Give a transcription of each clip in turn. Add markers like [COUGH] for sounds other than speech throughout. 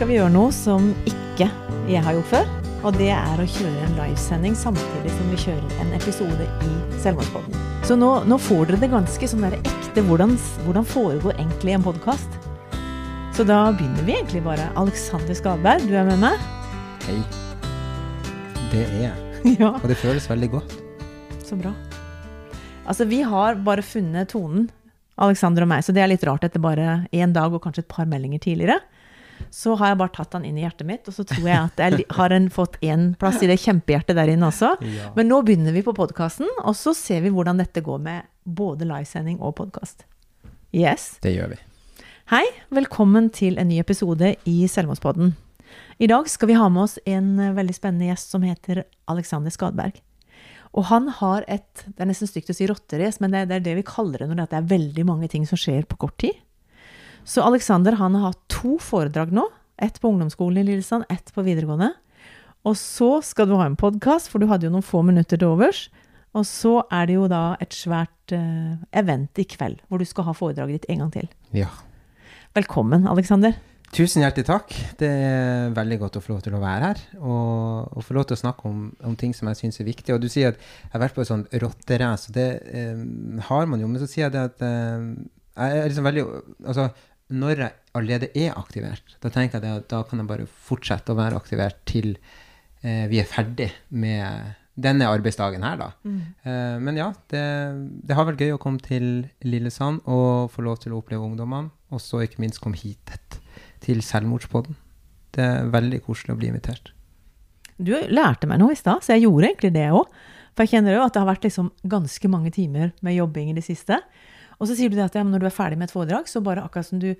skal vi gjøre noe som ikke jeg har gjort før. Og det er å kjøre en livesending samtidig som vi kjører en episode i Selvmordspodden. Så nå, nå får dere det ganske sånn der ekte. Hvordan, hvordan foregår egentlig en podkast? Så da begynner vi egentlig bare. Alexander Skadberg, du er med meg? Hei. Det er jeg. [LAUGHS] Ja. Og det føles veldig godt. Så bra. Altså, vi har bare funnet tonen, Alexander og meg, så det er litt rart etter bare én dag og kanskje et par meldinger tidligere. Så har jeg bare tatt han inn i hjertet mitt, og så tror jeg at jeg har en, fått én plass i det kjempehjertet der inne også. Ja. Men nå begynner vi på podkasten, og så ser vi hvordan dette går med både livesending og podkast. Yes. Det gjør vi. Hei, velkommen til en ny episode i Selvmordspodden. I dag skal vi ha med oss en eh, veldig spennende gjest som heter Alexander Skadberg. Og han har et Det er nesten stygt å si rotterace, men det, det er det vi kaller det når det er veldig mange ting som skjer på kort tid. Så Alexander han har hatt to foredrag nå. Ett på ungdomsskolen i Lillesand, ett på videregående. Og så skal du ha en podkast, for du hadde jo noen få minutter til overs. Og så er det jo da et svært uh, event i kveld, hvor du skal ha foredraget ditt en gang til. Ja. Velkommen, Alexander. Tusen hjertelig takk. Det er veldig godt å få lov til å være her og, og få lov til å snakke om, om ting som jeg syns er viktig. Og du sier at jeg har vært på et sånt rotterace, og det um, har man jo. Men så sier jeg det at um, jeg er liksom veldig Altså, når jeg allerede er aktivert, da tenker jeg at da kan jeg bare fortsette å være aktivert til eh, vi er ferdig med denne arbeidsdagen her, da. Eh, men ja, det, det har vært gøy å komme til Lillesand og få lov til å oppleve ungdommene, og så ikke minst komme hit til Selvmordspodden. Det er veldig koselig å bli invitert. Du lærte meg noe i stad, så jeg gjorde egentlig det òg. For jeg kjenner jo at det har vært liksom ganske mange timer med jobbing i det siste. Og så sier du det at ja, når du er ferdig med et foredrag, så bare akkurat som du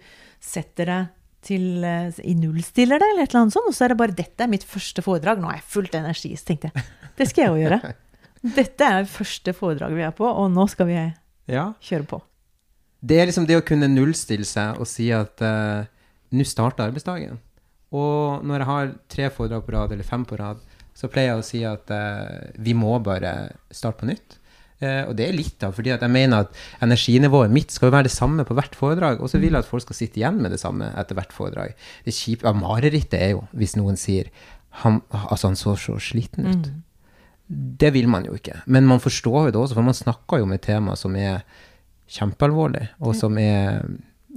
setter deg til eh, i nullstiller deg, eller et eller annet sånt, og så er det bare 'Dette er mitt første foredrag. Nå har jeg fullt energi.' Så tenkte jeg det skal jeg jo gjøre. [LAUGHS] Dette er første foredrag vi er på, og nå skal vi Ja. kjøre på. Det er liksom det å kunne nullstille seg og si at uh, nå starter arbeidsdagen. Og når jeg har tre foredrag på rad, eller fem på rad, så pleier jeg å si at uh, vi må bare starte på nytt. Eh, og det er litt av fordi at jeg mener at energinivået mitt skal jo være det samme på hvert foredrag, og så vil jeg at folk skal sitte igjen med det samme etter hvert foredrag. Det kjipe av marerittet er jo hvis noen sier han, altså han så så sliten ut. Det vil man jo ikke. Men man forstår jo det også, for man snakker jo om et tema som er kjempealvorlig, og som er,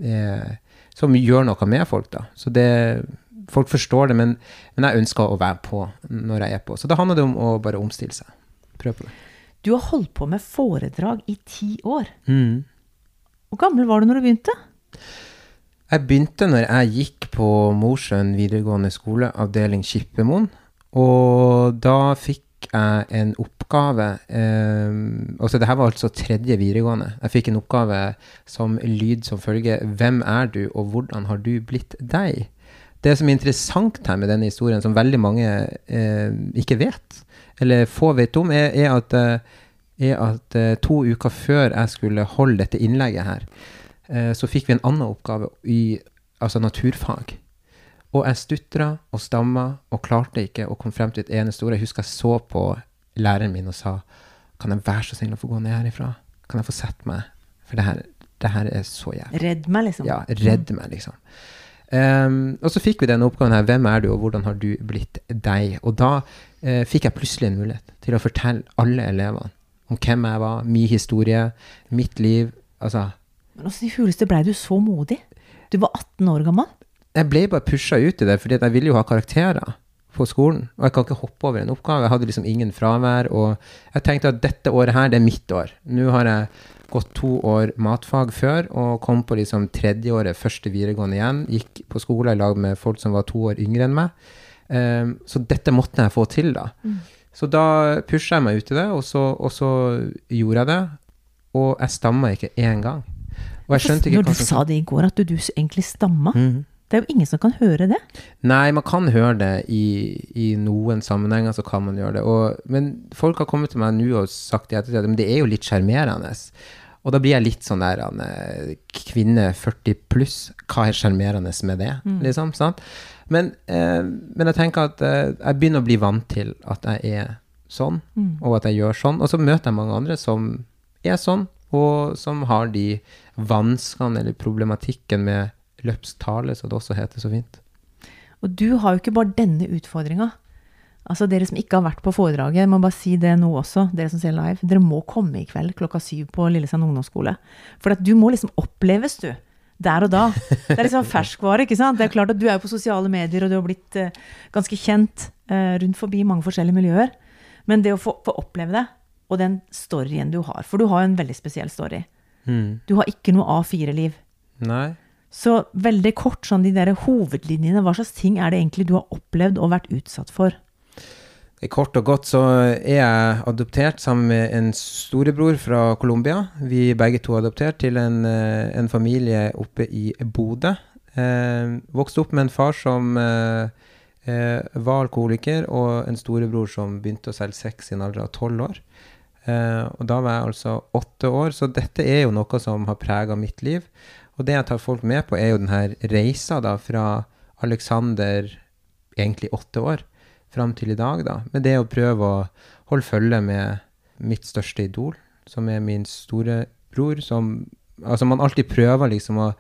er Som gjør noe med folk, da. Så det Folk forstår det, men, men jeg ønsker å være på når jeg er på. Så da handler det om å bare omstille seg. Prøv på det. Du har holdt på med foredrag i ti år. Mm. Hvor gammel var du når du begynte? Jeg begynte når jeg gikk på Mosjøen videregående skole, avdeling Skippermoen. Og da fikk jeg en oppgave eh, altså det her var altså tredje videregående. Jeg fikk en oppgave som lyd som følger Hvem er du, og hvordan har du blitt deg? Det som er interessant her med denne historien, som veldig mange eh, ikke vet, eller få vet om, er, er at, eh, er at eh, to uker før jeg skulle holde dette innlegget her, eh, så fikk vi en annen oppgave i altså naturfag. Og jeg stutra og stamma og klarte ikke å komme frem til et eneste ord. Jeg husker jeg så på læreren min og sa Kan jeg være så snill å få gå ned herifra? Kan jeg få sette meg? For det her, det her er så jævlig. Redd meg, liksom. Ja, redd meg, liksom. Ehm, og så fikk vi denne oppgaven her. Hvem er du, og hvordan har du blitt deg? Og da uh, fikk jeg plutselig en mulighet til å fortelle alle elevene om hvem jeg var, min historie, mitt liv. Altså, Men åssen i huleste blei du så modig? Du var 18 år gammel. jeg ble bare pusha ut i det, fordi jeg ville jo ha karakterer på skolen. Og jeg kan ikke hoppe over en oppgave. Jeg hadde liksom ingen fravær. Og jeg tenkte at dette året her, det er mitt år. Nå har jeg gått to år matfag før og kom på liksom tredjeåret, første videregående igjen. Gikk på skole i lag med folk som var to år yngre enn meg. Um, så dette måtte jeg få til, da. Så da pusha jeg meg ut i det, og så, og så gjorde jeg det. Og jeg stamma ikke én gang. Og jeg skjønte ikke Når du som sa det i går, at du, du egentlig stamma. mm. Det er jo ingen som kan høre det. Nei, man kan høre det i, i noen sammenhenger, så kan man gjøre det. Og, men folk har kommet til meg nå og sagt i ettertid at men det er jo litt sjarmerende. Og da blir jeg litt sånn der eh, Kvinne 40 pluss, hva er sjarmerende med det? Liksom, sant? Men, eh, men jeg tenker at eh, jeg begynner å bli vant til at jeg er sånn, og at jeg gjør sånn. Og så møter jeg mange andre som er sånn, og som har de vanskene eller problematikken med løpsk tale, som det også heter så fint. Og du har jo ikke bare denne utfordringa. Altså Dere som ikke har vært på foredraget, jeg må bare si det nå også, dere som ser live. Dere må komme i kveld klokka syv på Lillesand ungdomsskole. For at du må liksom oppleves, du. Der og da. Det er liksom ferskvare. ikke sant? Det er klart at Du er på sosiale medier, og du har blitt uh, ganske kjent uh, rundt forbi mange forskjellige miljøer. Men det å få, få oppleve det, og den storyen du har For du har jo en veldig spesiell story. Mm. Du har ikke noe A4-liv. Nei. Så veldig kort, sånn de der hovedlinjene, hva slags ting er det egentlig du har opplevd og vært utsatt for? Kort og godt så er jeg adoptert sammen med en storebror fra Colombia. Vi er begge to adoptert til en, eh, en familie oppe i Bodø. Eh, vokste opp med en far som eh, eh, var alkoholiker, og en storebror som begynte å selge sex i en alder av tolv år. Eh, og da var jeg altså åtte år, så dette er jo noe som har prega mitt liv. Og det jeg tar folk med på, er jo denne reisa da fra Alexander, egentlig åtte år, fram til i dag, da. Med det å prøve å holde følge med mitt største idol, som er min storebror, som Altså, man alltid prøver liksom å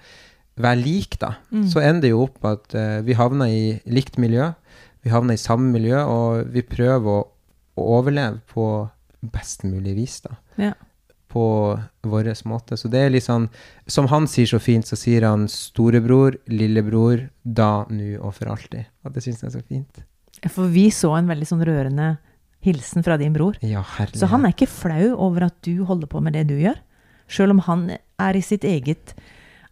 være lik, da. Mm. Så ender det jo opp at uh, vi havner i likt miljø. Vi havner i samme miljø, og vi prøver å, å overleve på best mulig vis, da. Ja. På vår måte. Så det er litt sånn Som han sier så fint, så sier han storebror, lillebror, da, nu og for alltid. Og det syns jeg er så fint. For vi så en veldig sånn rørende hilsen fra din bror. Ja, herlig. Så han er ikke flau over at du holder på med det du gjør. Selv om han er i sitt eget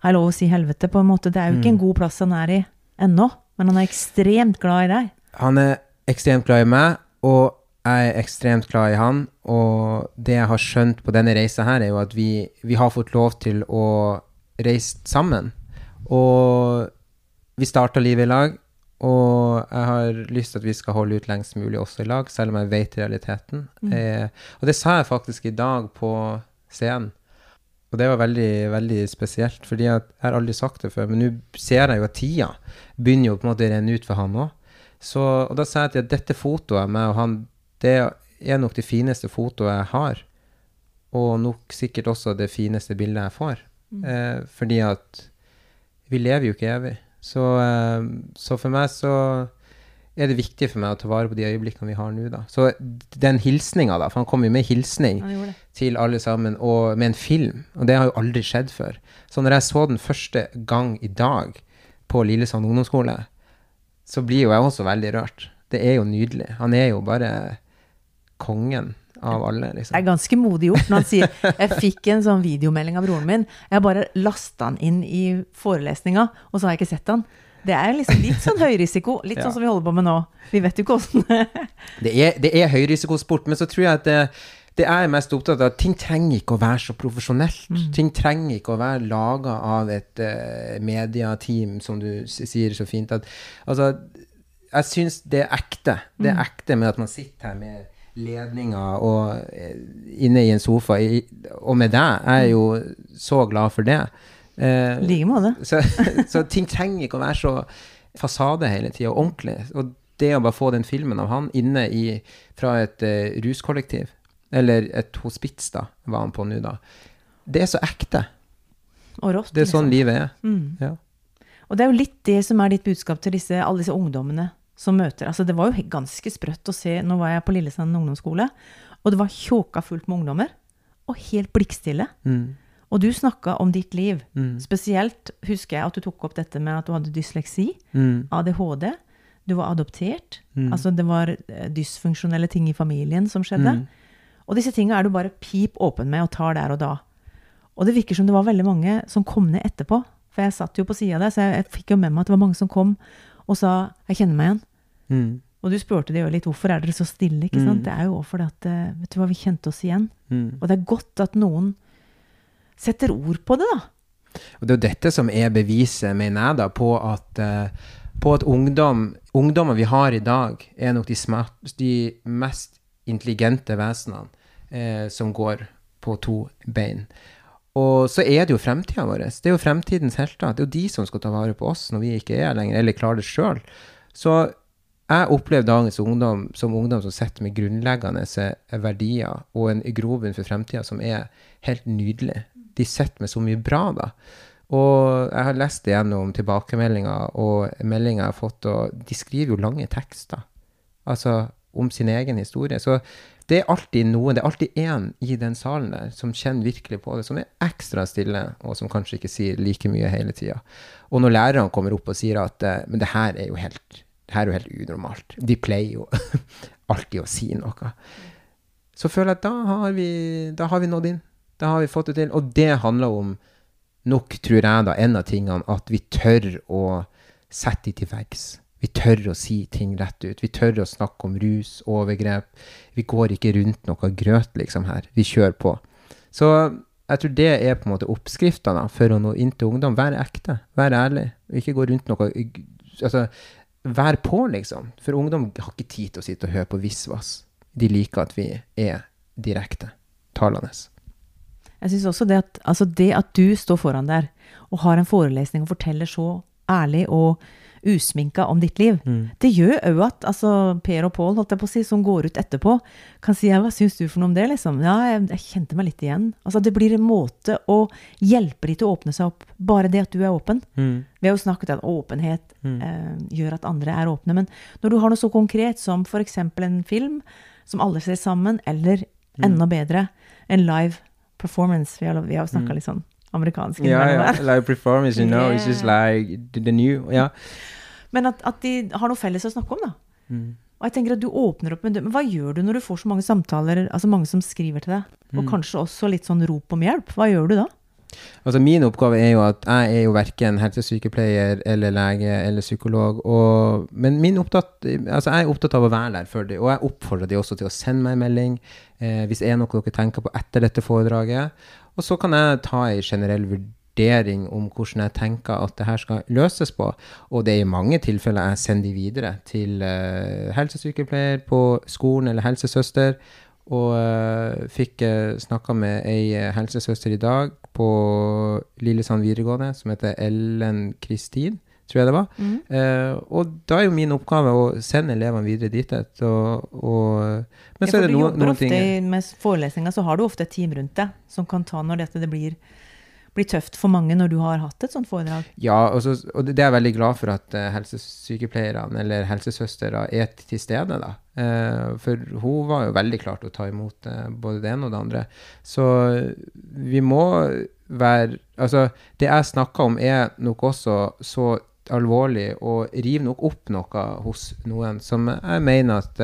jeg lov å si helvete, på en måte. Det er jo ikke en god plass han er i ennå, men han er ekstremt glad i deg. Han er ekstremt glad i meg, og jeg er ekstremt glad i han. Og det jeg har skjønt på denne reisa her, er jo at vi, vi har fått lov til å reise sammen. Og vi starta livet i lag, og jeg har lyst til at vi skal holde ut lengst mulig også i lag, selv om jeg vet realiteten. Eh, og det sa jeg faktisk i dag på scenen. Og det var veldig, veldig spesielt, fordi jeg har aldri sagt det før, men nå ser jeg jo at tida begynner jo på en måte å renne ut for han òg. Og da sa jeg til at dette fotoet med og han, det er nok det fineste fotoet jeg har. Og nok sikkert også det fineste bildet jeg får. Eh, fordi at vi lever jo ikke evig. Så, eh, så for meg så er det viktig for meg å ta vare på de øyeblikkene vi har nå, da. Så den hilsninga, da, for han kom jo med hilsning til alle sammen, og med en film. Og det har jo aldri skjedd før. Så når jeg så den første gang i dag på Lillesand ungdomsskole, så blir jo jeg også veldig rørt. Det er jo nydelig. Han er jo bare kongen av alle, Liksom. Det er ganske modig gjort når han sier Jeg fikk en sånn videomelding av broren min. Jeg bare lasta han inn i forelesninga, og så har jeg ikke sett han. Det er liksom litt sånn høyrisiko. Litt Ja. sånn som vi holder på med nå. Vi vet jo ikke åssen Det er, det er høyrisikosport, men så tror jeg at det, det er jeg mest opptatt av at ting trenger ikke å være så profesjonelt. Ting trenger ikke å være laga av et uh, mediateam, som du sier så fint. At, altså, jeg syns det er ekte. Det er ekte med at man sitter her med ledninger og eh, inne i en sofa, i, og med deg. Jeg er jo så glad for det. Eh, I like måte. så, [LAUGHS] så ting trenger ikke å være så fasade hele tida, ordentlig. Og det å bare få den filmen av han inne i, fra et uh, ruskollektiv, eller et hospits, da, var han på nå, da. Det er så ekte. Og rått. Det er sånn liksom. livet er. Mm. Ja. Og det er jo litt det som er ditt budskap til disse, alle disse ungdommene som møter. Altså det var jo ganske sprøtt å se Nå var jeg på Lillesand ungdomsskole, og det var tjåka fullt med ungdommer. Og helt blikkstille. Mm. Og du snakka om ditt liv. Mm. Spesielt husker jeg at du tok opp dette med at du hadde dysleksi, Mm. ADHD, du var adoptert. Mm. Altså det var eh, dysfunksjonelle ting i familien som skjedde. Mm. Og disse tinga er du bare pip åpen med og tar der og da. Og det virker som det var veldig mange som kom ned etterpå. For jeg satt jo på sida der, så jeg, jeg fikk jo med meg at det var mange som kom og sa 'jeg kjenner meg igjen'. Mm. Og du spurte det jo litt 'hvorfor er dere så stille'? ikke sant? Mm. Det er jo fordi at eh, vet du hva, vi kjente oss igjen. Mm. Og det er godt at noen setter ord på det, da. Og det er jo dette som er beviset, mener jeg, da, på at, eh, på at ungdom, ungdommer vi har i dag, er nok de, smart, de mest intelligente vesenene eh, som går på to bein. Og så er det jo fremtida vår. Det er jo fremtidens helter. Det er jo de som skal ta vare på oss når vi ikke er her lenger, eller klarer det sjøl. Så jeg opplever dagens ungdom som ungdom som sitter med grunnleggende verdier og en grobunn for fremtida som er helt nydelig. De sitter med så mye bra, da. Og jeg har lest igjennom tilbakemeldinger og meldinger jeg har fått, og de skriver jo lange tekster. Altså om sin egen historie. Så det er alltid noen, det er alltid én i den salen der som kjenner virkelig på det, som er ekstra stille, og som kanskje ikke sier like mye hele tida. Og når lærerne kommer opp og sier at eh, men det her er jo helt, her er jo helt unormalt, de pleier jo [LAUGHS] alltid å si noe, så føler jeg at da har vi, da har vi nådd inn. Da har vi fått det til. Og det handler om nok, tror jeg, da, en av tingene, at vi tør å sette de til veggs. Vi tør å si ting rett ut. Vi tør å snakke om rus, overgrep. Vi går ikke rundt noe grøt, liksom, her. Vi kjører på. Så jeg tror det er på en måte oppskrifta for å nå inn til ungdom. Vær ekte. Vær ærlig. Ikke gå rundt noe Altså, vær på, liksom. For ungdom har ikke tid til å sitte og høre på visvas. De liker at vi er direkte talende. Jeg syns også det at, altså det at du står foran der og har en forelesning og forteller så ærlig og usminka om ditt liv, mm. det gjør òg at altså, Per og Pål, holdt jeg på å si, som går ut etterpå, kan si 'hva syns du for noe om det', liksom? Ja, jeg, jeg, kjente meg litt igjen. Altså, det blir en måte å hjelpe de til å åpne seg opp. Bare det at du er åpen. Mm. Vi har jo snakket om at åpenhet mm. eh, gjør at andre er åpne. Men når du har noe så konkret som f.eks. en film som alle ser sammen, eller mm. enda bedre, en live performance. Vi har, vi har snakka mm. litt sånn amerikansk. Ja, ja. Like performance, you know. Yeah. It's just like the, new. yeah. Men at, at, de har noe felles å snakke om, da. Mm. Og jeg tenker at du åpner opp det. Men hva gjør du når du får så mange samtaler, altså mange som skriver til deg, og mm. kanskje også litt sånn rop om hjelp? Hva gjør du da? Altså Min oppgave er jo at jeg er jo verken helsesykepleier eller lege eller psykolog. Og, men min opptatt, altså jeg er opptatt av å være der for dem, og jeg oppfordrer dem også til å sende meg en melding eh, hvis det er noe dere tenker på etter dette foredraget. Og så kan jeg ta en generell vurdering om hvordan jeg tenker at det her skal løses på. Og det er i mange tilfeller jeg sender de videre til uh, helsesykepleier på skolen eller helsesøster. Og uh, fikk uh, snakka med ei helsesøster i dag på Lillesand videregående som heter Ellen Kristin, tror jeg det var. Mm. Eh, og da er jo min oppgave å sende elevene videre dit. Og, og, men så ja, er det noen, noen ting Med forelesninger så har du ofte et team rundt deg som kan ta når dette det blir blir tøft for mange når du har hatt et sånt foredrag? Ja, og, så, og det er jeg veldig glad for at uh, helsesykepleierne eller helsesøstre er til stede. da. Uh, for hun var jo veldig klar til å ta imot uh, både det ene og det andre. Så vi må være Altså, det jeg snakker om, er nok også så alvorlig og river nok opp noe hos noen som jeg mener at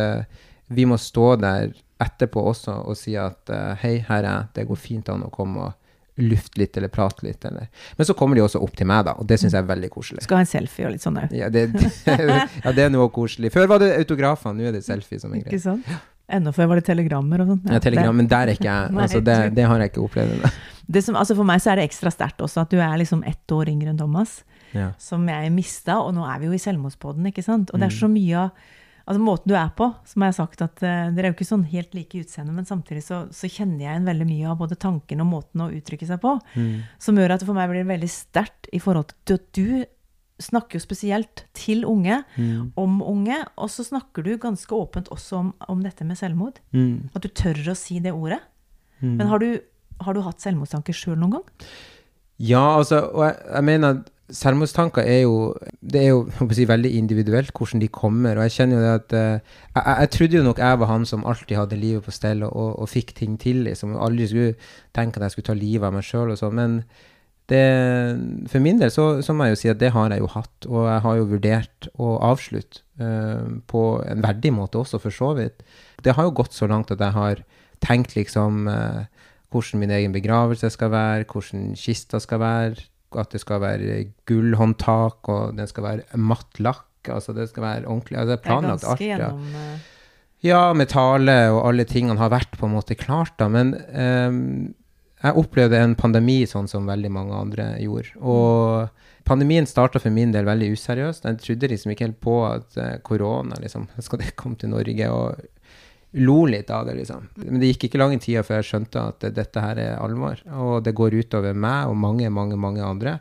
vi må stå der etterpå også og si at hei, her er jeg, det går fint an å komme og lufte litt eller prate litt. Eller. Men så kommer de også opp til meg, da, og det syns jeg er veldig koselig. Skal ha en selfie og litt sånn òg. Ja, det, [LAUGHS] ja, det er noe koselig. Før var det autografer, nå er det selfie som er greit. Ikke sant? Enda før var det telegrammer og sånn. Ja, ja telegram, men der er ikke jeg. [LAUGHS] Altså, det, det, har jeg ikke opplevd. ennå. altså for meg så er det ekstra sterkt også at du er liksom ett år yngre enn Thomas. Ja. Som jeg mista, og nå er vi jo i selvmordspodden, ikke sant. Og det er mm. så mye av Altså Måten du er på, som jeg har sagt, at uh, dere er jo ikke sånn helt like utseende, men samtidig så, så, kjenner jeg igjen veldig mye av både tanken og måten å uttrykke seg på, mm. som gjør at det for meg blir veldig sterkt i forhold til at du snakker jo spesielt til unge, mm. om unge, og så snakker du ganske åpent også om, om dette med selvmord. Mm. At du tør å si det ordet. Mm. Men har du, har du hatt selvmordstanker sjøl noen gang? Ja, altså, og jeg, jeg mener Selvmordstanker er jo det er jo si, veldig individuelt hvordan de kommer. og Jeg kjenner jo det at uh, jeg, jeg, trodde jo nok jeg var han som alltid hadde livet på stell og, og, og fikk ting til. liksom, Aldri skulle tenke at jeg skulle ta livet av meg sjøl og sånn. Men det, for min del så, så, må jeg jo si at det har jeg jo hatt. Og jeg har jo vurdert å avslutte uh, på en verdig måte også, for så vidt. Det har jo gått så langt at jeg har tenkt liksom uh, hvordan min egen begravelse skal være, hvordan kista skal være at det skal være gullhåndtak, og den skal være matt lakk. Altså det skal være ordentlig. Altså det er planlagt alt. Ja. Eh, ja, med tale og alle tingene har vært på en måte klart, da. Men um, jeg opplevde en pandemi sånn som veldig mange andre gjorde. Og pandemien starta for min del veldig useriøst. Jeg trodde liksom ikke helt på at uh, korona liksom, [LAUGHS] skal det komme til Norge. og lo litt av det, liksom. Men det gikk ikke lange tida før jeg skjønte at dette her er alvor. Og det går utover meg og mange, mange, mange andre.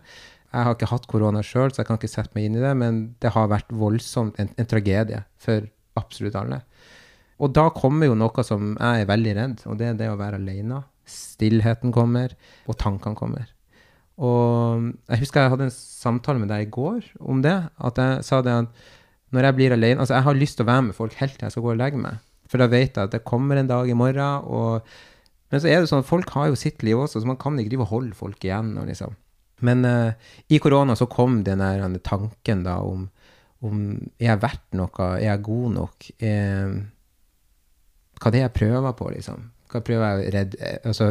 Jeg har ikke hatt korona sjøl, så jeg kan ikke sette meg inn i det, men det har vært voldsomt en, en, tragedie for absolutt alle. Og da kommer jo noe som jeg er veldig redd, og det er det å være alene. Stillheten kommer, og tankene kommer. Og jeg husker jeg hadde en samtale med deg i går om det. At jeg sa det at når jeg blir alene Altså, jeg har lyst til å være med folk helt til jeg skal gå og legge meg. For da vet jeg at det kommer en dag i morgen. og men så er det sånn at folk har jo sitt liv også, så man kan ikke drive og holde folk igjen. Og liksom. Men uh, i korona så kom den der tanken da om, om er jeg verdt noe, er jeg god nok? Er, hva det er jeg prøver på, liksom? Hva prøver jeg å redde Altså,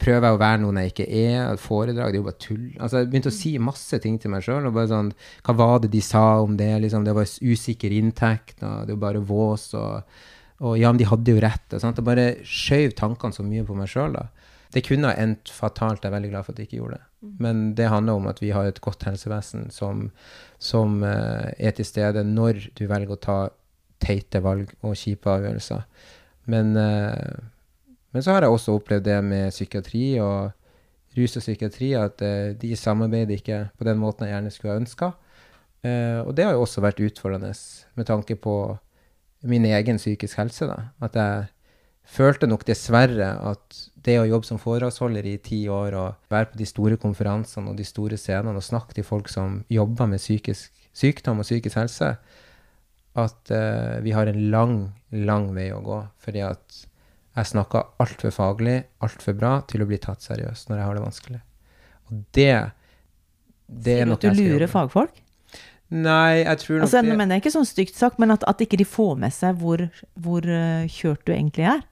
prøver jeg å være noen jeg ikke er? Foredrag, det er jo bare tull. Altså, jeg begynte å si masse ting til meg sjøl. Sånn, hva var det de sa om det? Liksom, det var usikker inntekt, og det var bare vås. og og ja, men de hadde jo rett. Sant? Jeg bare skjøv tankene så mye på meg sjøl. Det kunne ha endt fatalt. Jeg er veldig glad for at de ikke gjorde det. Mm. Men det handler om at vi har et godt helsevesen som, som uh, er til stede når du velger å ta teite valg og kjipe avgjørelser. Men uh, men så har jeg også opplevd det med psykiatri og rus og psykiatri, at uh, de samarbeider ikke på den måten jeg gjerne skulle ha ønska. Uh, eh, og det har jo også vært utfordrende med tanke på min egen psykisk helse. Da. At jeg følte nok dessverre at det å jobbe som foredragsholder i ti år og være på de store konferansene og de store scenene og snakke til folk som jobber med psykisk sykdom og psykisk helse, at uh, vi har en lang, lang vei å gå. Fordi at jeg snakker altfor faglig, altfor bra til å bli tatt seriøst når jeg har det vanskelig. Og det, det er noe jeg. Sier du at du lurer fagfolk? Nei, jeg tror nok altså, det Men det er ikke sånn stygt sagt, men at, at ikke de får med seg hvor, hvor uh, kjørt du egentlig er?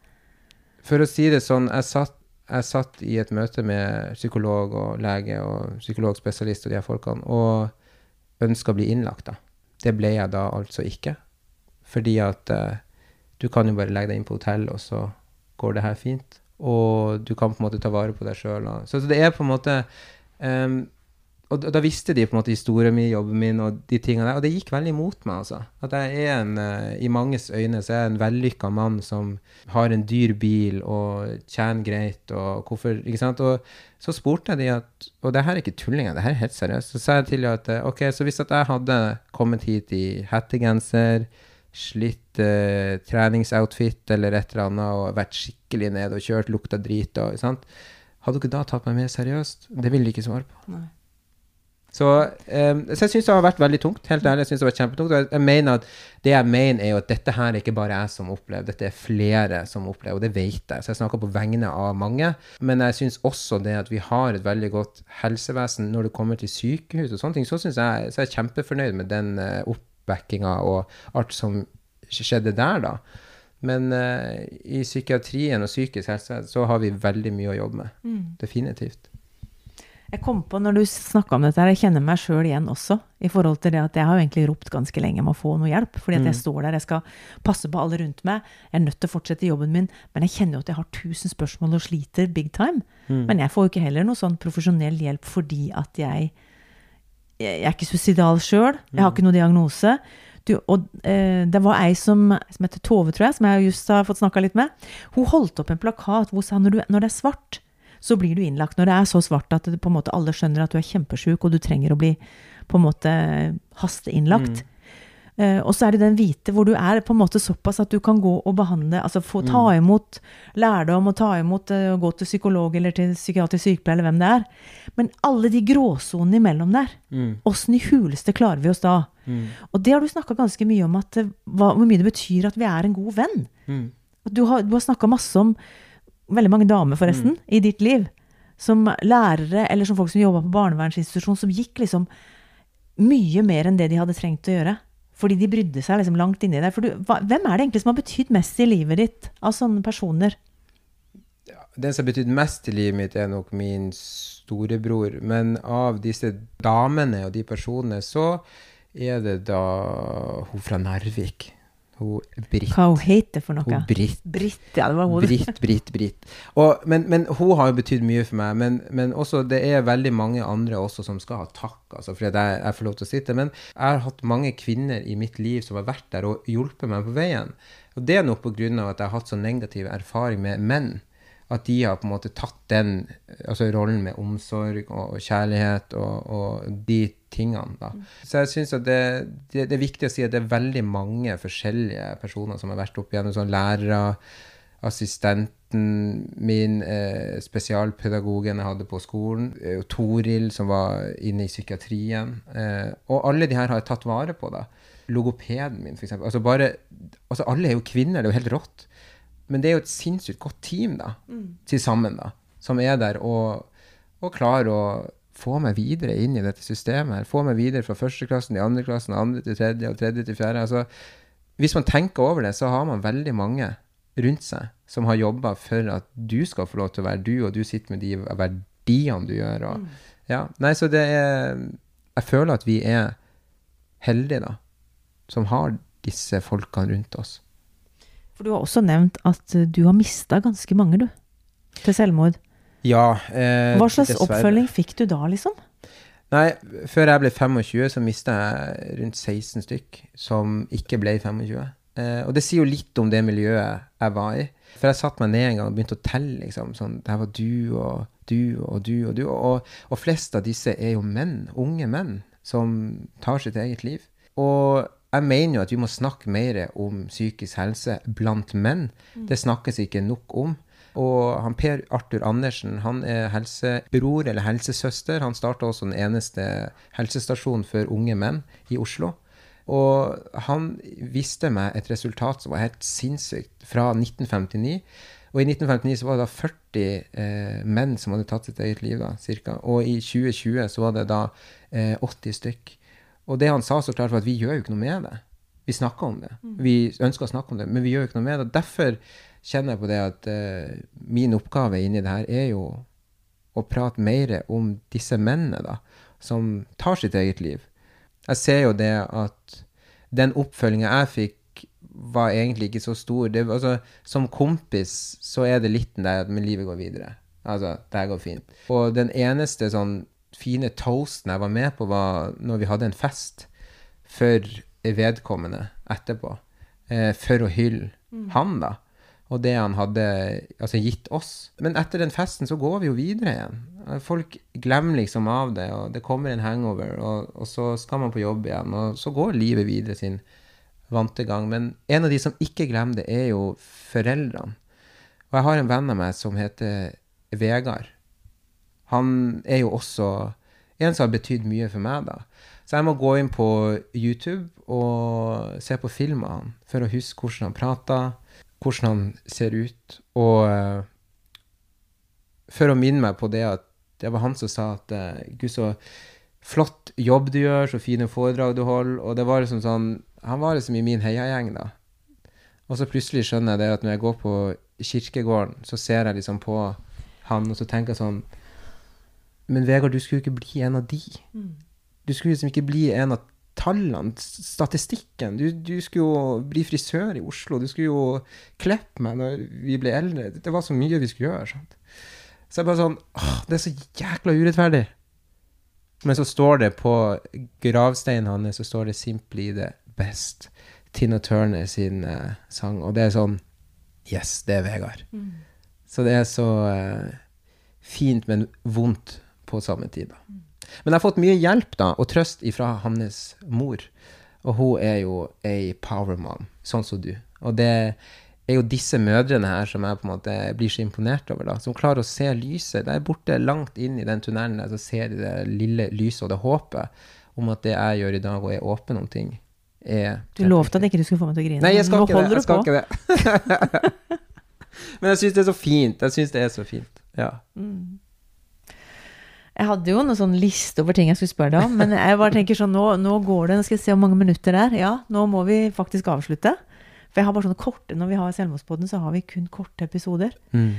For å si det sånn, jeg satt, jeg satt i et møte med psykolog og lege og psykologspesialist og de her folkene, og ønska å bli innlagt, da. Det ble jeg da altså ikke. Fordi at uh, du kan jo bare legge deg inn på hotell, og så går det her fint. Og du kan på en måte ta vare på deg sjøl. Så det er på en måte um, og da visste de på en måte historien min, jobben min og de tingene der. Og det gikk veldig imot meg, altså. At jeg er en uh, I manges øyne så er jeg en vellykka mann som har en dyr bil og tjener greit og hvorfor Ikke sant. Og så spurte jeg de at Og det her er ikke tullinger, det her er helt seriøst. Så sa jeg til dem at eh, OK, så hvis at jeg hadde kommet hit i hettegenser slitt eh, treningsoutfit eller et eller annet og vært skikkelig nede og kjørt, lukta drit og sant? Hadde dere da tatt meg mer seriøst? Det ville de ikke svare på. Nei. Så, um, så jeg syns det har vært veldig tungt. Helt ærlig, jeg synes det har vært kjempetungt. Og jeg, jeg mener at det jeg mener, er jo at dette her er ikke bare jeg som opplever, dette er flere som opplever, og det vet jeg. Så jeg snakker på vegne av mange. Men jeg syns også det at vi har et veldig godt helsevesen når det kommer til sykehus og sånne ting, så, jeg, så er jeg kjempefornøyd med den uh, opp backinga og alt som skjedde der, da. Men uh, i psykiatrien og psykisk helse så har vi veldig mye å jobbe med. Mm. Definitivt. Jeg kom på når du snakka om dette, her, jeg kjenner meg sjøl igjen også. i forhold til det at Jeg har jo egentlig ropt ganske lenge om å få noe hjelp. fordi at jeg mm. står der, jeg skal passe på alle rundt meg. Jeg er nødt til å fortsette jobben min. Men jeg kjenner jo at jeg har tusen spørsmål og sliter big time. Mm. Men jeg får jo ikke heller noe sånn profesjonell hjelp fordi at jeg Jeg er ikke suicidal sjøl. Jeg har mm. ikke noen diagnose. Du, og eh, det var ei som, som heter Tove, tror jeg, som jeg just har fått snakka litt med. Hun holdt opp en plakat hvor hun sa når, du, når det er svart, så blir du innlagt. Når det er så svart at det, på en måte alle skjønner at du er kjempesjuk, og du trenger å bli på en måte hasteinnlagt. Mm. Uh, og så er det den hvite, hvor du er på en måte såpass at du kan gå og behandle Altså få ta mm. imot lærdom og ta imot og gå til psykolog eller til psykiatrisk sykepleier eller hvem det er. Men alle de gråsonene imellom der, åssen mm. i huleste klarer vi oss da? Mm. Og det har du snakka ganske mye om, at, uh, hva, hvor mye det betyr at vi er en god venn. Mm. Du har, du har snakka masse om veldig mange damer, forresten, mm. i ditt liv. Som lærere eller som folk som jobba på barnevernsinstitusjon, som gikk liksom mye mer enn det de hadde trengt å gjøre. Fordi de brydde seg liksom langt inni der. Du, hva, hvem er det egentlig som har betydd mest i livet ditt av sånne personer? Ja, den som har betydd mest i livet mitt, er nok min storebror. Men av disse damene og de personene, så er det da hun fra Narvik. Hun Britt. Hva hun heter for noe? Hun Britt. Britt, ja, det var hun. Britt, Britt, Britt. Og, men, men, hun har jo betydd mye for meg. Men, men, også, det er veldig mange andre også som skal ha takk, altså, at jeg, jeg, får lov til å sitte. Men jeg har hatt mange kvinner i mitt liv som har vært der og hjulpet meg på veien. Og det er nok pga. at jeg har hatt så negativ erfaring med menn at de har på en måte tatt den altså rollen med omsorg og, kjærlighet og, og de tingene. Da. Mm. Så jeg syns det, det, det, er viktig å si at det er veldig mange forskjellige personer som har vært opp igjennom, sånn lærere, assistenten min, eh, spesialpedagogen jeg hadde på skolen, eh, Toril som var inne i psykiatrien. Eh, og alle de her har jeg tatt vare på, da. Logopeden min, f.eks. Altså bare Altså alle er jo kvinner, det er jo helt rått. Men det er jo et sinnssykt godt team, da, til sammen, da, som er der og, og klarer å få meg videre inn i dette systemet. her, Få meg videre fra førsteklassen til andreklassen, andre til tredje og tredje til fjerde. altså hvis man tenker over det, så har man veldig mange rundt seg som har jobba for at du skal få lov til å være du, og du sitter med de verdiene du gjør. Og, ja, nei, så det er Jeg føler at vi er heldige, da, som har disse folkene rundt oss. For du har også nevnt at eh, du har mista ganske mange, du. Til selvmord. Ja, eh, Hva slags dessverre. oppfølging fikk du da, liksom? Nei, før jeg ble 25, så mista jeg rundt 16 stykk som ikke ble 25. Eh, og det sier jo litt om det miljøet jeg var i. For jeg satte meg ned en gang og begynte å telle. liksom, sånn, Det her var du og du og du og du. Og, og flest av disse er jo menn, unge menn, som tar sitt eget liv. Og jeg mener jo at vi må snakke mer om psykisk helse blant menn. Det snakkes ikke nok om. Og han Per Arthur Andersen han er helsebror eller helsesøster. Han starta også den eneste helsestasjonen for unge menn i Oslo. Og han viste meg et resultat som var helt sinnssykt, fra 1959. Og i 1959 så var det da 40 eh, menn som hadde tatt sitt eget liv, da, cirka. Og i 2020 så var det da eh, 80 stykk. Og det han sa så klart, var at vi gjør jo ikke noe med det. Vi snakker om det. Vi ønsker å snakke om det, men vi gjør jo ikke noe med det. Derfor kjenner på det at uh, min oppgave inni det her er jo å prate mer om disse mennene, da, som tar sitt eget liv. Jeg ser jo det at den oppfølginga jeg fikk, var egentlig ikke så stor. Det, altså, som kompis så er det litt den der at men livet går videre. Altså, det her går fint. Og den eneste sånn fine toasten jeg var med på, var når vi hadde en fest for vedkommende etterpå. Eh, for å hylle han, da. Og det han hadde altså, gitt oss. Men etter den festen så går vi jo videre igjen. Folk glemmer liksom av det, og det kommer en hangover, og, og så skal man på jobb igjen, og så går livet videre sin vante gang. Men en av de som ikke glemmer det, er jo foreldrene. Og jeg har en venn av meg som heter Vegard. Han er jo også en som har betydd mye for meg, da. Så jeg må gå inn på YouTube og se på han for å huske hvordan han prater, hvordan han ser ut, og uh, for å minne meg på det at det var han som sa at uh, Gud, så flott jobb du gjør, så fine foredrag du holder, og det var liksom sånn Han var liksom i min heiagjeng, da. Og så plutselig skjønner jeg det at når jeg går på kirkegården, så ser jeg liksom på han, og så tenker jeg sånn Men Vegard, du skulle jo ikke bli en av de. Du skulle liksom ikke bli en av tallene, statistikken. Du, du skulle jo bli frisør i Oslo. Du skulle jo klippe meg når vi ble eldre. Det var så mye vi skulle gjøre. sant? Så jeg bare sånn åh, Det er så jækla urettferdig. Men så står det på gravsteinen hans så står det 'Simply the Best'. Tina Turner sin uh, sang. Og det er sånn Yes, det er Vegard. Så det er så uh, fint, men vondt på samme tid. Da. Men jeg har fått mye hjelp da, og trøst ifra hans mor. Og hun er jo ei power mom, sånn som du. Og det er jo disse mødrene her som jeg på en måte blir så imponert over, da. Som klarer å se lyset. Der borte, langt inn i den tunnelen, der, så ser de det lille lyset og det håpet om at det jeg gjør i dag, og er åpen om ting, er Du lovte at ikke du skulle få meg til å grine. Nei, jeg skal Nå ikke det. Jeg skal ikke det. [LAUGHS] Men jeg syns det er så fint. Jeg syns det er så fint. Ja. Jeg hadde jo noen sånn liste over ting jeg skulle spørre deg om, men jeg bare tenker sånn, nå, nå går det, nå skal jeg se hvor mange minutter det er. Ja, nå må vi faktisk avslutte. For jeg har bare sånne korte, når vi har Selvmordspodden, så har vi kun korte episoder. Mm.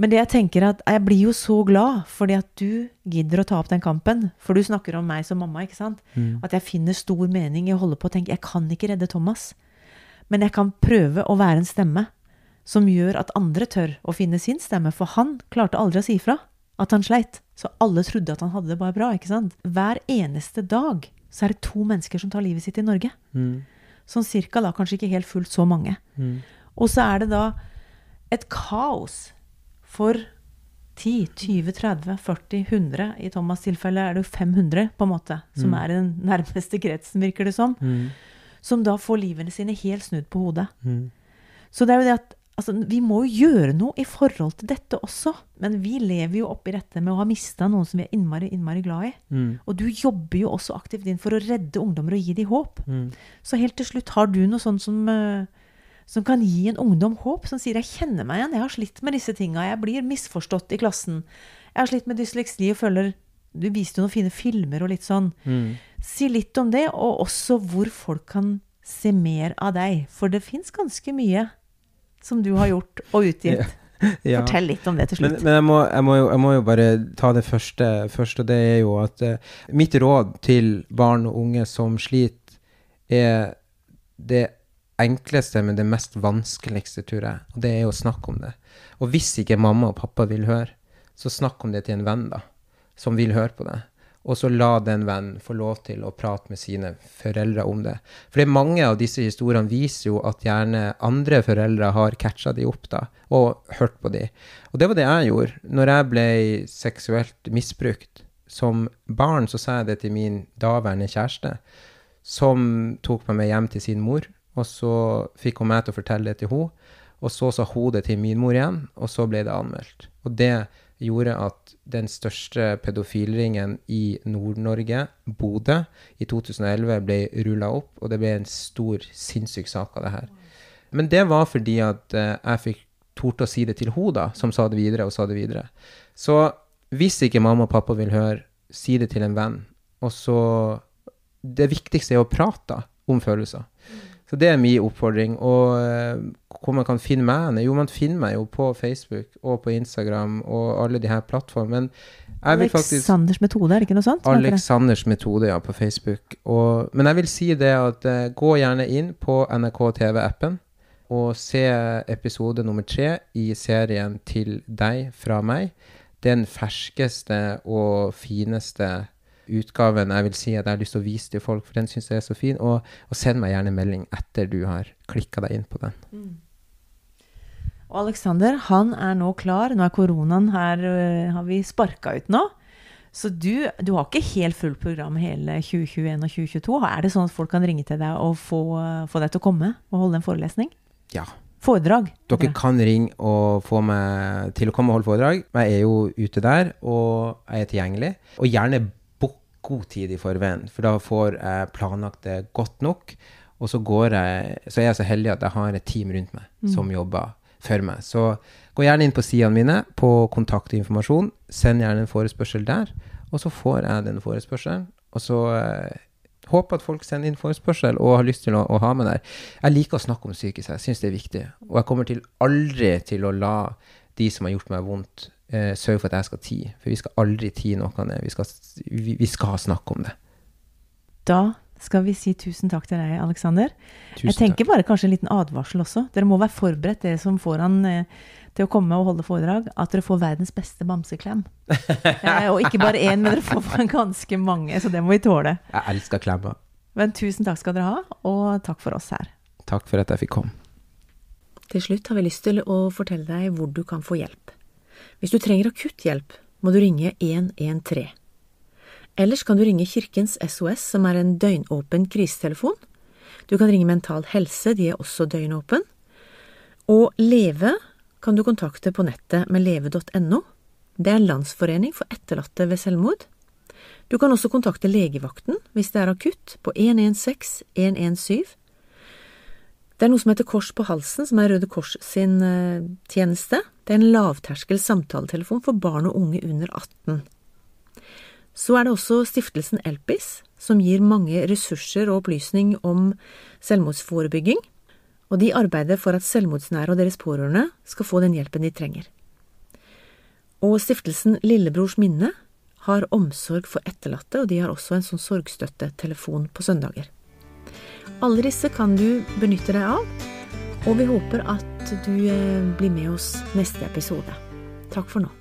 Men det jeg tenker at jeg blir jo så glad fordi at du gidder å ta opp den kampen. For du snakker om meg som mamma, ikke sant? Mm. At jeg finner stor mening i å holde på og tenke jeg kan ikke redde Thomas. Men jeg kan prøve å være en stemme som gjør at andre tør å finne sin stemme. For han klarte aldri å si ifra at han sleit. Så alle trodde at han hadde det bare bra. ikke sant? Hver eneste dag så er det to mennesker som tar livet sitt i Norge. Mm. Sånn cirka, da. Kanskje ikke helt fullt så mange. Mm. Og så er det da et kaos for 10, 20, 30, 40, 100. I Thomas' tilfelle er det jo 500, på en måte, som Mm. er den nærmeste kretsen, virker det som. Mm. Som da får livene sine helt snudd på hodet. Mm. Så det er jo det at Altså, vi må jo gjøre noe i forhold til dette også. Men vi lever jo oppi dette med å ha mista noen som vi er innmari, innmari glad i. Mm. Og du jobber jo også aktivt inn for å redde ungdommer og gi dem håp. Mm. Så helt til slutt, har du noe sånt som, eh, som kan gi en ungdom håp? Som sier 'jeg kjenner meg igjen, jeg har slitt med disse tinga, jeg blir misforstått i klassen'. Jeg har slitt med dysleksi og føler Du viste jo noen fine filmer og litt sånn. Mm. Si litt om det, og også hvor folk kan se mer av deg. For det fins ganske mye som du har gjort og utgitt. Ja. [LAUGHS] Fortell litt om det til slutt. men jeg, må, jeg, må jo, jeg må jo bare ta det første først, og det er jo at uh, mitt råd til barn og unge som sliter, er det enkleste, men det mest vanskeligste, tror jeg. Og det er å snakke om det. Og hvis ikke mamma og pappa vil høre, så snakk om det til en venn, da, som vil høre på det. Og så la den vennen få lov til å prate med sine foreldre om det. For mange av disse historiene viser jo at gjerne andre foreldre har catcha de opp da, og hørt på de. Og det var det jeg gjorde. Når jeg ble seksuelt misbrukt som barn, så sa jeg det til min daværende kjæreste, som tok meg med hjem til sin mor. Og så fikk hun meg til å fortelle det til henne. Og så sa hun det til min mor igjen, og så ble det anmeldt. Og det gjorde at den største pedofilringen i Nord-Norge, Bodø, i 2011 ble rulla opp, og det ble en stor, sinnssyk sak av det her. Men det var fordi at eh, jeg fikk tort å si det til henne, som sa det videre og sa det videre. Så hvis ikke mamma og pappa vil høre, si det til en venn. Og så Det viktigste er å prate om følelser. Så det er min oppfordring. Og eh, hvor man kan finne meg? Jo, man finner meg jo på Facebook og på Instagram og alle de her plattformene. Aleksanders metode, er det ikke noe sånt? Alexanders metode, ja, på Facebook. Og, men jeg vil si det at eh, gå gjerne inn på NRK TV-appen og se episode nummer tre i serien Til deg fra meg. Den ferskeste og fineste utgaven jeg vil si at jeg har lyst til å vise til folk, for den syns jeg er så fin. Og, og send meg gjerne melding etter du har klikka deg inn på den. Og Alexander, han er nå klar. Nå er koronaen her, øh, har vi sparka ut nå. Så du, du har ikke helt fullt program hele 2021 og 2022. Er det sånn at folk kan ringe til deg og få, øh, få deg til å komme og holde en forelesning? Ja. Foredrag? Dere kan ringe og få meg til å komme og holde foredrag. Jeg er jo ute der, og jeg er tilgjengelig. Og gjerne god tid i forveien, for da får jeg planlagt det godt nok. Og så, går jeg, så er jeg så heldig at jeg har et team rundt meg som jobber for meg. Så gå gjerne inn på sidene mine på kontakt og informasjon. Send gjerne en forespørsel der, og så får jeg den forespørselen. Og så eh, håper at folk sender inn forespørsel og har lyst til å, å ha meg der. Jeg liker å snakke om psykisk, jeg syns det er viktig. Og jeg kommer til aldri til å la de som har gjort meg vondt, eh, sørge for at jeg skal tie. For vi skal aldri tie noe ned. Vi skal, vi, vi skal snakke om det. Da skal vi si tusen takk til deg, Alexander. Tusen Jeg tenker bare kanskje en liten advarsel også. Dere må være forberedt, dere som får han eh, til å komme og holde foredrag, at dere får verdens beste bamseklem. [LAUGHS] eh, og ikke bare én, men dere får ganske mange, så det må vi tåle. Jeg elsker klemmer. Men tusen takk skal dere ha, og takk for oss her. Takk for at jeg fikk komme. Til slutt har vi lyst til å fortelle deg hvor du kan få hjelp. Hvis du trenger akutt hjelp, må du ringe 113. Ellers kan du ringe Kirkens SOS, som er en døgnåpen krisetelefon. Du kan ringe Mental Helse, de er også døgnåpen. Og Leve kan du kontakte på nettet med leve.no. Det er en landsforening for etterlatte ved selvmord. Du kan også kontakte legevakten hvis det er akutt, på 116 117. Det er noe som heter Kors på halsen, som er Røde Kors sin eh, tjeneste. Det er en lavterskel samtaletelefon for barn og unge under 18. Så er det også stiftelsen Elpis, som gir mange ressurser og opplysning om selvmordsforebygging, og de arbeider for at selvmordsnære og deres pårørende skal få den hjelpen de trenger. Og stiftelsen Lillebrors minne har omsorg for etterlatte, og de har også en sånn sorgstøttetelefon på søndager. Alle disse kan du benytte deg av, og vi håper at du eh, blir med oss neste episode. Takk for nå.